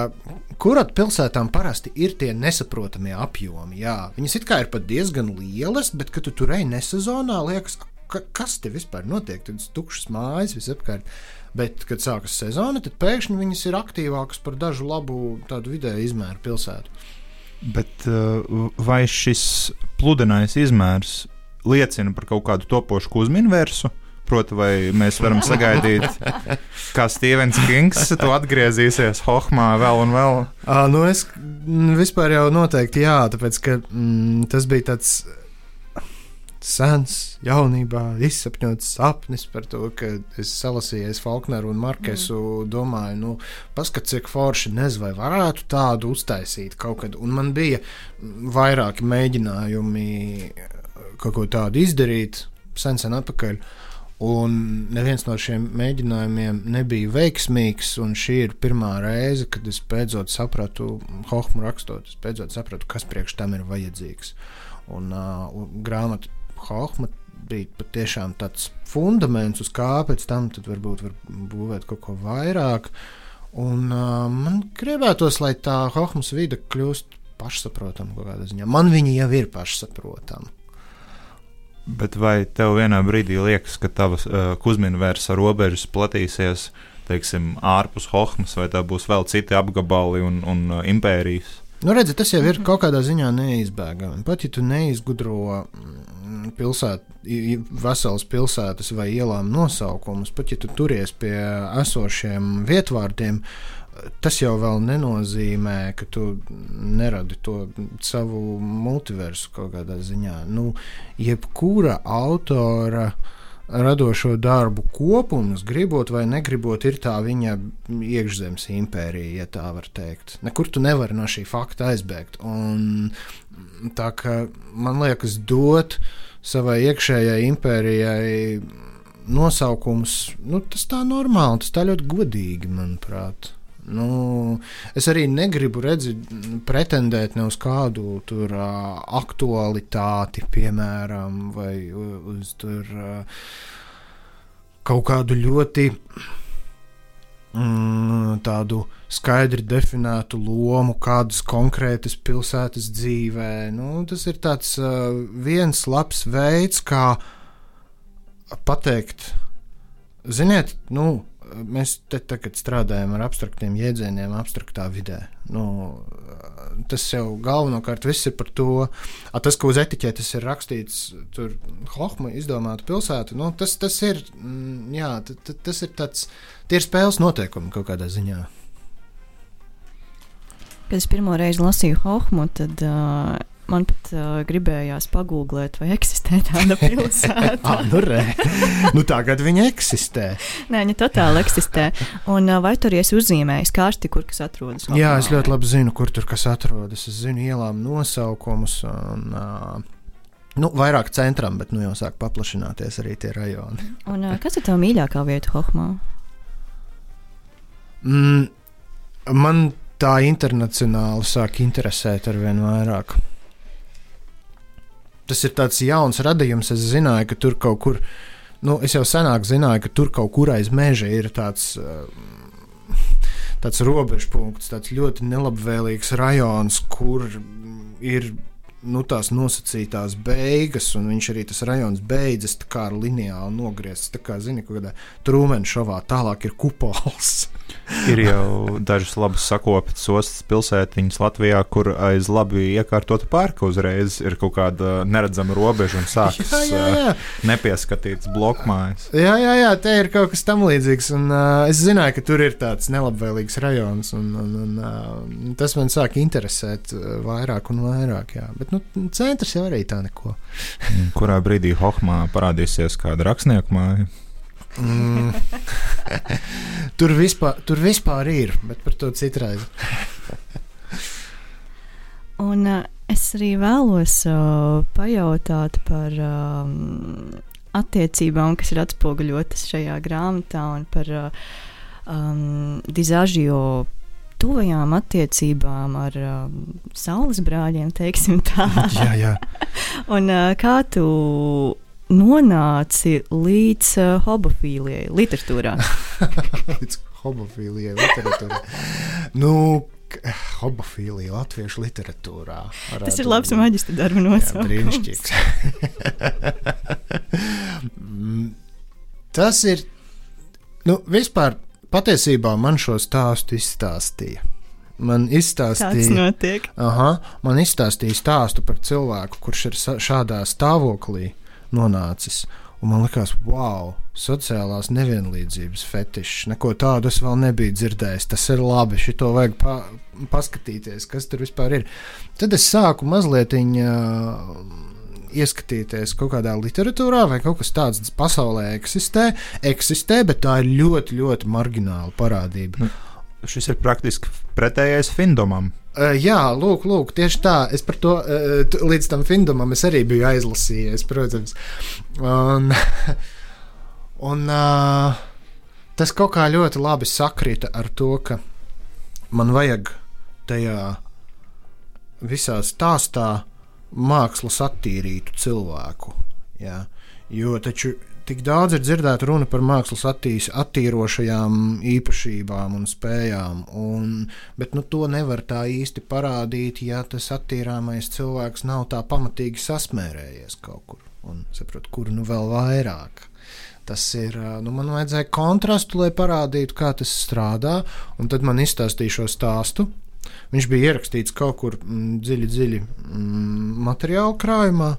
kurorta pilsētām parasti ir tie nesaprotamie apjomi. Jā, viņas it kā ir pat diezgan lielas, bet, kad tu tur ej nesezonā, liekas, ka, kas te vispār notiek? Tad tukšas mājas visapkārt. Bet, kad sākas sezona, tad pēkšņi viņas ir aktīvākas par dažu labu tādu vidēju izmēru pilsētu. Bet uh, vai šis pludenais izmērs liecina par kaut kādu topošu versu? Proti, vai mēs varam sagaidīt, kā Stevens Kings to atgriezīsies Hohmā vēl un vēl? À, nu es vispār jau noteikti jā, tāpēc ka mm, tas bija tāds sens, jaunībā izsapņots sapnis par to, ka es salasīju Falkneru un Markesu. Mm. Domāju, nu, paskat, cik forši nezinu, vai varētu tādu uztaisīt kaut kad. Un man bija vairāki mēģinājumi kaut ko tādu izdarīt, sen, sen atpakaļ. Un neviens no šiem mēģinājumiem nebija veiksmīgs. Šī ir pirmā reize, kad es beidzot sapratu, Hohmu rakstot, beidzot sapratu, kas priekš tam ir vajadzīgs. Un uh, grāmata Hohma bija patiešām tāds fundaments, uz kā pēc tam varbūt var būvēt kaut ko vairāk. Un uh, man gribētos, lai tā Hohmas vide kļūst pašsaprotama kaut kādā ziņā. Man viņa jau ir pašsaprotama. Bet vai tev vienā brīdī liekas, ka tavas uh, kuzmina vērsa robežas platīsies, teiksim, ārpus Hohmas, vai tā būs vēl citi apgabali un, un uh, impērijas? Nu, redzi, tas jau ir kaut kādā ziņā neizbēgami. Pat ja tu neizgudro mm, pilsēt, veselas pilsētas vai ielām nosaukumus, pat ja tu turies pie esošiem vietvārdiem, uh, tas jau nenozīmē, ka tu neradi to savu multiversu kaut kādā ziņā. Nu, jebkura autora radošo darbu kopums, gribot vai negribot, ir tā viņa iekšzemes impērija, ja tā var teikt. Nekur tu nevari no šī fakta aizbēgt. Un, tā kā man liekas, dot savai iekšējai impērijai nosaukums, nu, tas tā normāli, tas tā ļoti godīgi, manuprāt. Nu, es arī negribu redzi, pretendēt ne uz kādu tur, uh, aktualitāti, piemēram, vai uz tur, uh, kaut kādu ļoti mm, tādu skaidri definētu lomu, kādas konkrētas pilsētas dzīvē. Nu, tas ir tāds uh, viens labs veids, kā pateikt, ziniet, nu, mēs te tagad strādājam ar abstraktiem jēdzieniem, abstraktā vidē. Nu, tas jau galvenokārt viss ir par to, a, tas, ko uz etiķetes ir rakstīts, tur Hohma izdomāta pilsēta. Nu, tas, tas ir, mm, jā, tas ir tāds, tie ir spēles noteikumi kaut kādā ziņā. Kad es pirmo reizi lasīju Hohmu, tad uh, Man pat uh, gribējās pagūglēt, vai eksistē tāda (laughs) pilsēta. (laughs) ah, nu, nu, tagad viņa eksistē. Nē, viņa totāli eksistē. Un uh, vai tur esi uzzīmējis kārti, kur kas atrodas? Labā? Jā, es ļoti labi zinu, kur tur kas atrodas. Es zinu ielām nosaukumus. Un, uh, Nu, vairāk centram, bet nu jau sāk paplašināties arī tie rajoni. Un, uh, kas ir tavs mīļākā vieta Hohmā? Mm, man tā internacionāli sāk interesēt ar vien vairāk tas ir tāds jauns radījums. Es zināju, ka tur kaut kur, nu, es jau senāk zināju, ka tur kaut kur aiz meža ir tāds. Tāds robežpunkts, tāds ļoti nelabvēlīgs rajons, kur ir nu, tās nosacītās beigas, un viņš arī tas rajonus beidzas ar lineāli nogriezts. Tā kā zini, kādā trūmeņa šovā tālāk ir kupols. (laughs) ir jau dažas labas sakoptas ostas pilsētiņas Latvijā, kur aiz labi iekārtota pārka uzreiz ir kaut kāda neredzama robeža un (laughs) sākas jā, jā, jā. nepieskatīts blokmājas. Jā, jā, jā, te ir kaut kas tam līdzīgs. Un, uh, es zināju, ka tur ir tāds nelabvēlīgs rajons, un, un, un uh, tas man sāk interesēt vairāk un vairāk. Jā. Bet nu, centrs jau arī tā neko. (laughs) Kurā brīdī Hohmā parādīsies kāda rakstnieku māja? Mm. (laughs) tur, vispār, tur vispār ir, bet par to citreiz. (laughs) Un uh, es arī vēlos uh, pajautāt par um, attiecībām, kas ir atspoguļotas šajā grāmatā, un par uh, um, dizāžio tuvajām attiecībām ar um, saules brāļiem, teiksim tā. (laughs) jā, jā. (laughs) un uh, kā tu nonāci līdz uh, hobofīlijai, literatūrā? (laughs) līdz hobofīlijai, literatūrā. nu, Hobofīlija latviešu literatūrā. Tas ir labs maģistra darba nosaukums. Brīnišķīgs. Tas ir. Nu, vispār patiesībā man šo stāstu izstāstīja. man izstāstīja, notiek? aha, man izstāstīja stāstu par cilvēku, kurš ir šādā stāvoklī nonācis. Un man liekas, wow, sociālās nevienlīdzības fetišs. Neko tādu es vēl nebiju dzirdējis. Tas ir labi, šito vajag pa, paskatīties, kas tur vispār ir. Tad es sāku mazliet viņa, ieskatīties kaut kādā literatūrā, vai kaut kas tāds pasaulē eksistē, eksistē, bet tā ir ļoti, ļoti margināla parādība. Šis ir praktiski pretējais Findomam. Uh, jā, lūk, lūk, tieši tā. Es par to uh, līdz tam Findamam es arī biju aizlasījies, protams. Un, (laughs) un uh, tas kaut kā ļoti labi sakrita ar to, ka man vajag tajā visā stāstā mākslas attīrītu cilvēku. Jā. Jo taču tik daudz ir dzirdēta runa par mākslas attīs, attīrošajām īpašībām un spējām, un, bet nu, to nevar tā īsti parādīt, ja tas attīrāmais cilvēks nav tā pamatīgi sasmērējies kaut kur. Un saprot, kur nu vēl vairāk. Tas ir, nu, man vajadzēja kontrastu, lai parādītu, kā tas strādā, un tad man izstāstīja šo stāstu. Viņš bija ierakstīts kaut kur mm, dziļi, dziļi mm, materiāla krājumā.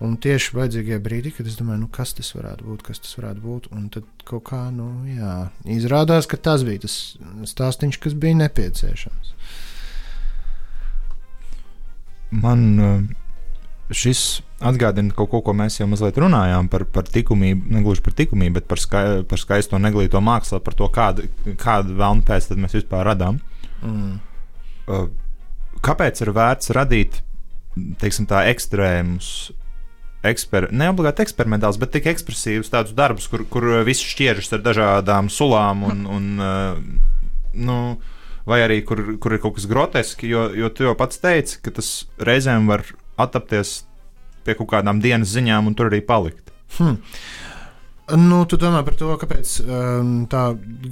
Un tieši vajadzīgajā brīdī, kad es domāju, nu, kas tas varētu būt, kas tas varētu būt, un tad kaut kā, nu, jā, izrādās, ka tas bija tas stāstījums, kas bija nepieciešams. Man uh, šis atgādina kaut ko, ko mēs jau mazliet runājām par, par likumību, ne gluži par likumību, bet par, skai, par skaisto neglīto mākslu, par to, kādu, kādu vēlmu pēc tam mēs vispār radām. Mm. Uh, kāpēc ir vērts radīt teiksim, tā, ekstrēmus? Eksper, ne obligāti eksperimentāls, bet tik ekspresīvs tādus darbus, kur, kur viss šķiežas ar dažādām sulām, un, un, uh, nu, vai arī kur, kur ir kaut kas grotesks, jo, jo tu jau pats teici, ka tas reizēm var attapties pie kaut kādām dienas ziņām un tur arī palikt. Hmm. Nu, tu domā par to, kāpēc um, tā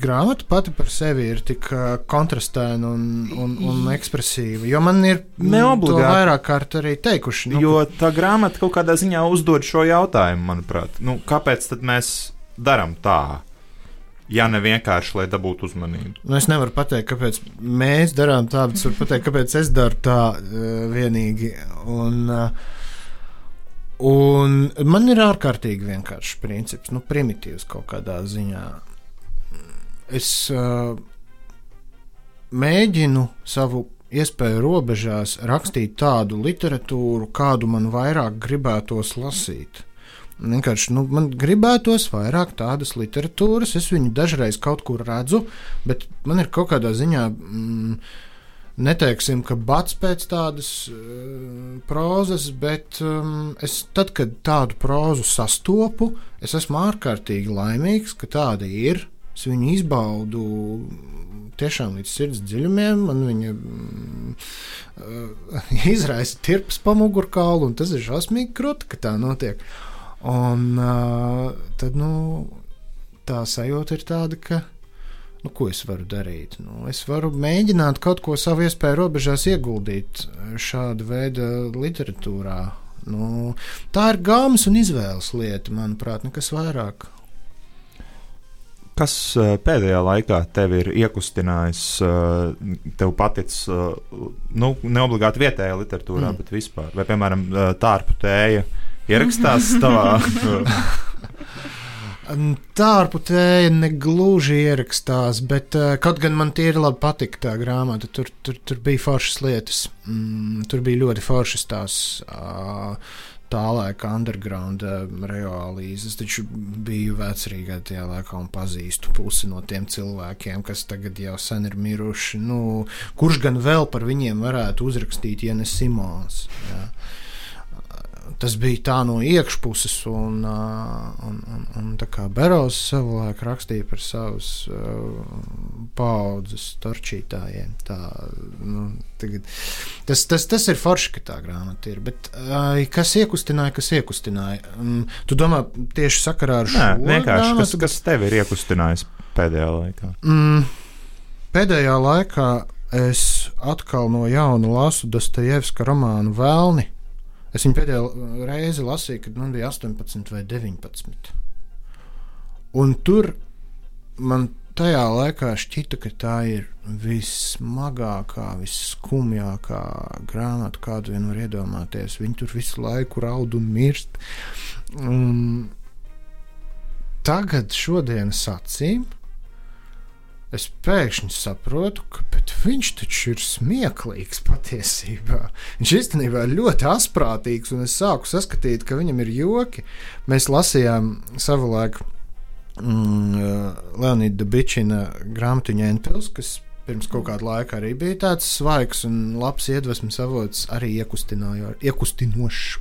grāmata pati par sevi ir tik uh, kontrastēna un, un, un ekspresīva. Jo man ir mm, obligāti. to vairāk kārt arī teikuši. Nu, jo tā grāmata kaut kādā ziņā uzdod šo jautājumu, manuprāt. Nu, kāpēc tad mēs darām tā? Ja ne vienkārši, lai dabūtu uzmanību. Nu, es nevaru pateikt, kāpēc mēs darām tā, bet es varu pateikt, kāpēc es daru tā uh, vienīgi. Un, uh, un man ir ārkārtīgi vienkāršs princips, nu, primitīvs kaut kādā ziņā. Es uh, mēģinu savu iespēju robežās rakstīt tādu literatūru, kādu man vairāk gribētos lasīt. Vienkārši nu, man gribētos vairāk tādas literatūras. Es viņu dažreiz kaut kur redzu, bet man ir kaut kādā ziņā. Mm, Neteiksim, ka bats pēc tādas uh, prozas, bet um, es, tad, kad tādu prozu sastopu, es esmu ārkārtīgi laimīgs, ka tāda ir. Es viņu izbaudu tiešām līdz sirds dziļumiem. Man viņa mm, uh, (laughs) izraisa tirps pa mugurkaulu, un tas ir šausmīgi krūti, ka tā notiek. Un uh, tad nu, tā sajūta ir tāda, ka nu, ko es varu darīt? Nu, es varu mēģināt kaut ko savu iespēju robežās ieguldīt šāda veida literatūrā. Nu, tā ir gāmas un izvēles lieta, manuprāt, nekas vairāk. Kas uh, pēdējā laikā tev ir iekustinājis, uh, tev paticis, nu, ne obligāti vietējā literatūrā, Mm. bet vispār? Vai, piemēram, tārpu tēja ierakstās (laughs) tavā? (laughs) Tārputēji negluži ierakstās, bet uh, kaut gan man tīri labi patika tā grāmata. Tur, tur, tur bija foršas lietas. Mm, tur bija ļoti foršas tās tā laika underground reālīzes. Taču biju vecrīgā tajā laikā un pazīstu pusi no tiem cilvēkiem, kas tagad jau sen ir miruši. Nu, kurš gan vēl par viņiem varētu uzrakstīt, ja ne Simons? Jā tas bija tā no iekšpuses, un, un, un, un tā kā Berovs savulaik rakstīja par savas uh, paudzes torčītājiem. Tā, nu, tagad, tas, tas, tas ir forši, ka tā grāmata ir. Bet, uh, kas iekustināja, kas iekustināja? Um, tu domā tieši sakarā ar šo Nē, vienkārši kas, grāmatu? kas tev ir iekustinājis pēdējā laikā? Mm, pēdējā laikā es atkal no jauna lasu Dostojevska romānu Vēlni. Es viņu pēdējo reizi lasīju, kad man bija 18 vai 19. Un tur man tajā laikā šķita, ka tā ir vissmagākā, visskumjākā grāmata, kādu vien var iedomāties. Viņi tur visu laiku raud un mirst. Un tagad, šodienas acīm, es pēkšņi saprotu, ka viņš taču ir smieklīgs patiesībā. Viņš īstenībā ir ļoti asprātīgs, un es sāku saskatīt, ka viņam ir joki. Mēs lasījām savulaik mm, Leonīda Bičina grāmatiņa Enpils, kas pirms kaut kāda laika arī bija tāds svaigs un labs iedvesmas avots, arī iekustinošs.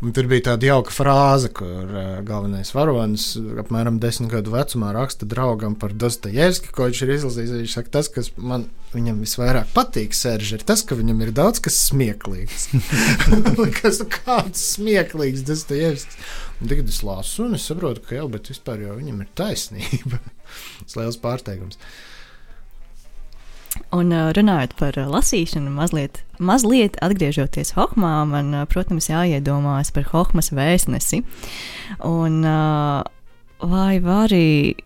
Un, Un tur bija tāda jauka frāze, kur uh, galvenais varonis apmēram desmit gadu vecumā raksta draugam par Dostojevski, ko viņš ir izlasījis. Viņš saka, tas, kas man viņam visvairāk patīk, Serž, ir tas, ka viņam ir daudz kas smieklīgs. (laughs) (laughs) kas kāds smieklīgs Dostojevskis. Un tagad es lasu, un es saprotu, ka jau, bet vispār jau viņam ir taisnība. (laughs) Tas liels pārsteigums. Uh, Un runājot par lasīšanu, mazliet, mazliet atgriežoties Hohmā, man, protams, jāiedomājas par Hohmas vēstnesi. Un, vai vari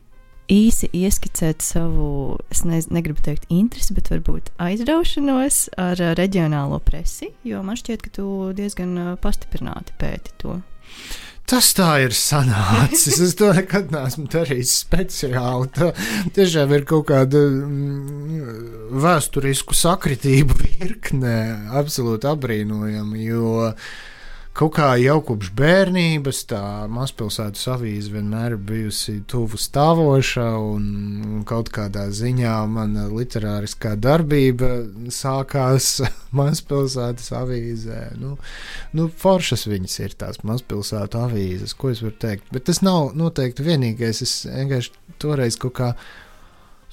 īsi ieskicēt savu, es ne, negribu teikt, interesi, bet varbūt aizraušanos ar reģionālo presi, jo man šķiet, ka tu diezgan pastiprināti pēti to. Tas tā ir sanācis. Es to nekad neesmu darījis speciāli. Tā tiešām ir kaut kāda mm, vēsturisku sakritību virkne, absolūti apbrīnojama. Jo Kaut kā jau kopš bērnības tā mazpilsētas avīze vienmēr bijusi tuvu stāvoša, un kaut kādā ziņā mana literāriskā darbība sākās (laughs) mazpilsētas avīzē. Nu, nu, foršas viņas ir tās mazpilsētu avīzes, ko es varu teikt. Bet tas nav noteikti vienīgais. Es vienkārši toreiz kaut kā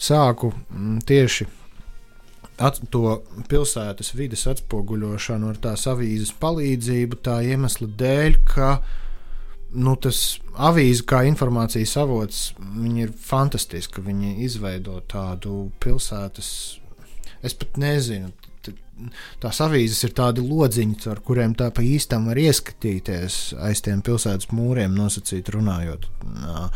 sāku mm, tieši at, to pilsētas vidas atspoguļošanu ar tās avīzes palīdzību, tā iemesla dēļ, ka nu, tas avīze kā informācijas avots ir fantastiski. Viņi izveido tādu pilsētas, es pat nezinu. Tās avīzes ir tādi lodziņi, ar kuriem tā pa īstam var ieskatīties aiz tiem pilsētas mūriem, nosacīt runājot. Uh,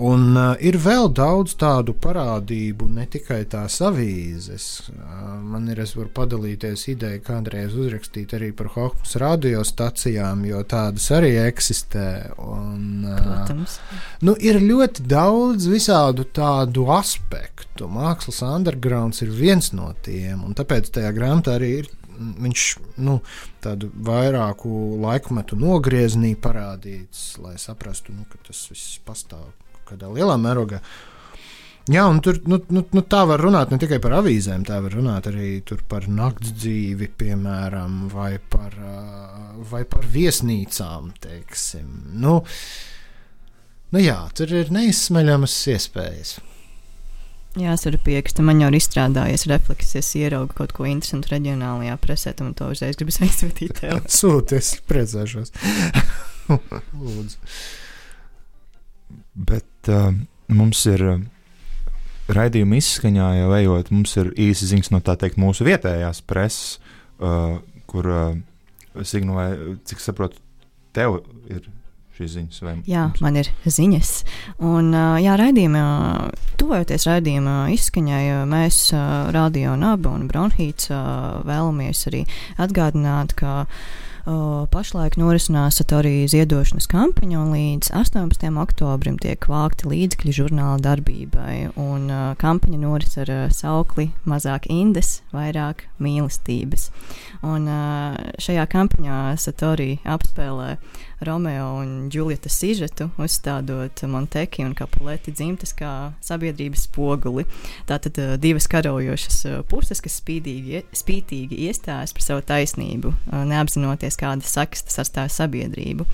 Un uh, ir vēl daudz tādu parādību, ne tikai tās avīzes. Uh, man ir, es varu padalīties ideja, kādreiz uzrakstīt arī par Hohmas radiostacijām, jo tādas arī eksistē. Un, uh, Protams. Nu, ir ļoti daudz visādu tādu aspektu. Mākslas undergrounds ir viens no tiem, un tāpēc tajā grāmatā arī ir viņš nu, tādu vairāku laikmetu nogriezienī parādīts, lai saprastu, nu, ka tas viss pastāv kādā lielā mērogā. Jā, un tur nu, nu, nu, tā var runāt ne tikai par avīzēm, tā var runāt arī par nakts dzīvi, piemēram, vai par, vai par viesnīcām. Nu, nu jā, tur ir neizsmeļamas iespējas. Jā, es varu piekrist. Man jau ir izstrādājies refleks, ja ieraugu kaut ko interesantu reģionālajā presē, tad man to uzreiz gribas aizsūtīt. (laughs) Sūties, priecāšos. (laughs) Lūdzu. Bet uh, mums ir uh, raidījuma izskaņā, jau ejot, mums ir īsi ziņas no tā teikt mūsu vietējās preses, uh, kur uh, signalizē, cik saprotu, tev ir šīs ziņas. Jā, mums? man ir ziņas. Un, jā, raidījumā, tuvojoties raidījuma izskaņai, mēs Radio Naba un Bronhīts vēlamies arī atgādināt, ka O, pašlaik norisinās arī ziedošanas kampaņa, un līdz 18. oktobrim tiek vākti līdzekļi žurnāla darbībai. Un, uh, kampaņa noris ar saukli Mazāk indes, vairāk mīlestības. Un, uh, šajā kampaņā Satori apspēlē Romeo un Džuljeta sižetu, uzstādot Monteki un Kapuleti dzimtes kā sabiedrības spoguli. Tātad uh, divas karojošas uh, puses, kas spīdīgi, spītīgi iestājas par savu taisnību, uh, neapzinoties, kādas sakas tas atstāja sabiedrību.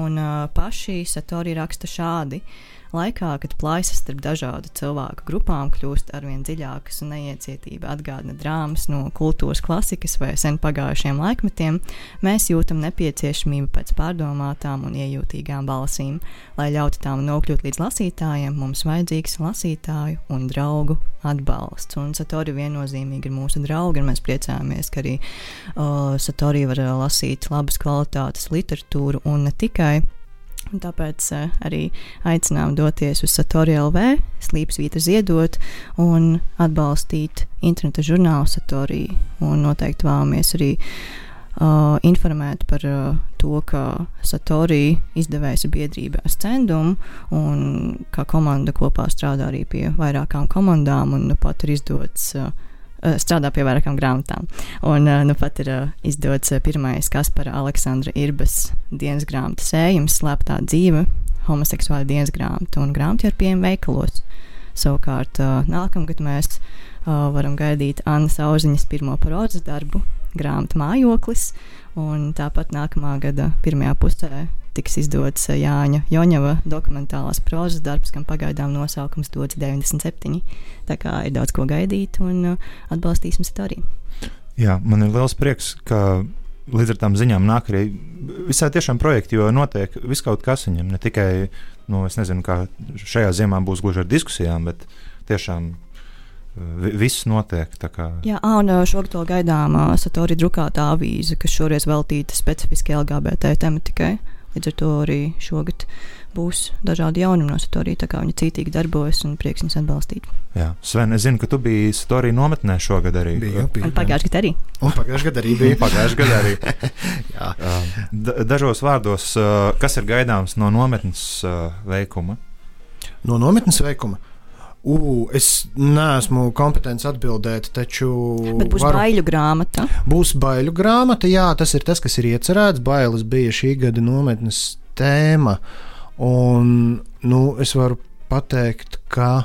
Un paši Satori raksta šādi. Uh, Laikā, kad plaisas starp dažādu cilvēku grupām kļūst arvien dziļākas un neiecietība atgādina drāmas no kultūras klasikas vai sen pagājušiem laikmetiem, mēs jūtam nepieciešamību pēc pārdomātām un iejūtīgām balsīm. Lai ļautu tām nokļūt līdz lasītājiem, mums vajadzīgs lasītāju un draugu atbalsts. Un Satori viennozīmīgi ir mūsu draugi, un mēs priecājamies, ka arī uh, Satori var lasīt labas kvalitātes literatūru un ne tikai Un tāpēc uh, arī aicinām doties uz Satori LV, slīpsvītra ziedot un atbalstīt interneta žurnālu Satori. Un noteikti vēlamies arī uh, informēt par uh, to, ka Satori izdevējs ir biedrība Ascendum un ka komanda kopā strādā arī pie vairākām komandām un nu pat ir izdots. Uh, strādā pie vairākām grāmatām. Un uh, nu pat ir uh, izdots pirmais Kaspara Aleksandra Irbas dienas grāmatas sējums, slēptā dzīve, homoseksuāla dienas grāmata un grāmata ir pieejama veikalos. Savukārt nākamgad mēs varam gaidīt Annas Auziņas pirmo prozas darbu, grāmatu mājoklis, un tāpat nākamā gada pirmajā pusē tiks izdots uh, Jāņa Joņeva dokumentālās prozas darbs, kam pagaidām nosaukums dots 97. Tā kā ir daudz ko gaidīt un uh, atbalstīsim arī. Jā, man ir liels prieks, ka līdz ar tām ziņām nāk arī visai tiešām projekti, jo notiek viss kaut kas viņam. Ne tikai, nu, es nezinu, kā šajā ziemā būs gluži ar diskusijām, bet tiešām viss notiek. Jā, ā, un šogad vēl gaidām uh, Satori drukāta avīze, kas šoreiz veltīta specifiski LGBT tematikai. Līdz ar to arī šogad būs dažādi jaunumi no Satori, tā kā viņi cītīgi darbojas un prieks viņus atbalstīt. Jā, Sven, es zinu, ka tu biji Storija nometnē šogad arī. Bija, bija, Un pagājušajā gadā arī. Un pagājušajā gadā arī bija pagājušajā gadā arī. (laughs) Jā. Da- Dažos vārdos, kas ir gaidāms no nometnes veikuma? No nometnes veikuma. U, es neesmu kompetents atbildēt, taču. Bet būs varu- baiļu grāmata. Būs baiļu grāmata, jā, tas ir tas, kas ir iecerēts. Bailes bija šī gada nometnes tēma. Un, nu, es varu pateikt, ka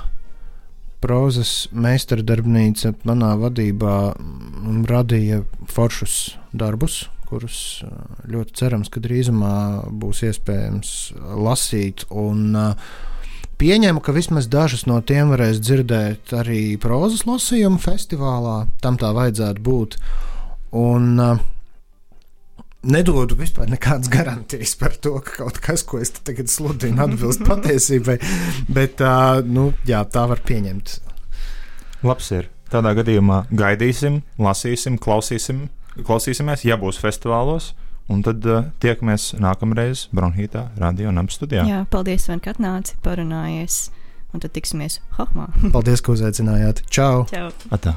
prozas meistardarbnīca manā vadībā mm, radīja foršus darbus, kurus uh, ļoti cerams, ka drīzumā būs iespējams lasīt. Un, uh, Pieņemu, ka vismaz dažas no tiem varēs dzirdēt arī prozas lasījumu festivālā. Tam tā vajadzētu būt. Un uh, nedodu vispār nekādas garantijas par to, ka kaut kas, ko es tagad sludinu, atbilst (laughs) patiesībai. Bet uh, nu, jā, tā var pieņemt. Labs ir. Tādā gadījumā gaidīsim, lasīsim, klausīsim, klausīsimies, ja būs festivālos. Un tad uh, tiekamies nākamreiz Bronhītā, Radio Nams studijā. Jā, paldies, Sven, ka atnāci, parunājies. Un tad tiksimies Hohmā. Paldies, ka uzaicinājāt. Čau! Čau! Atā.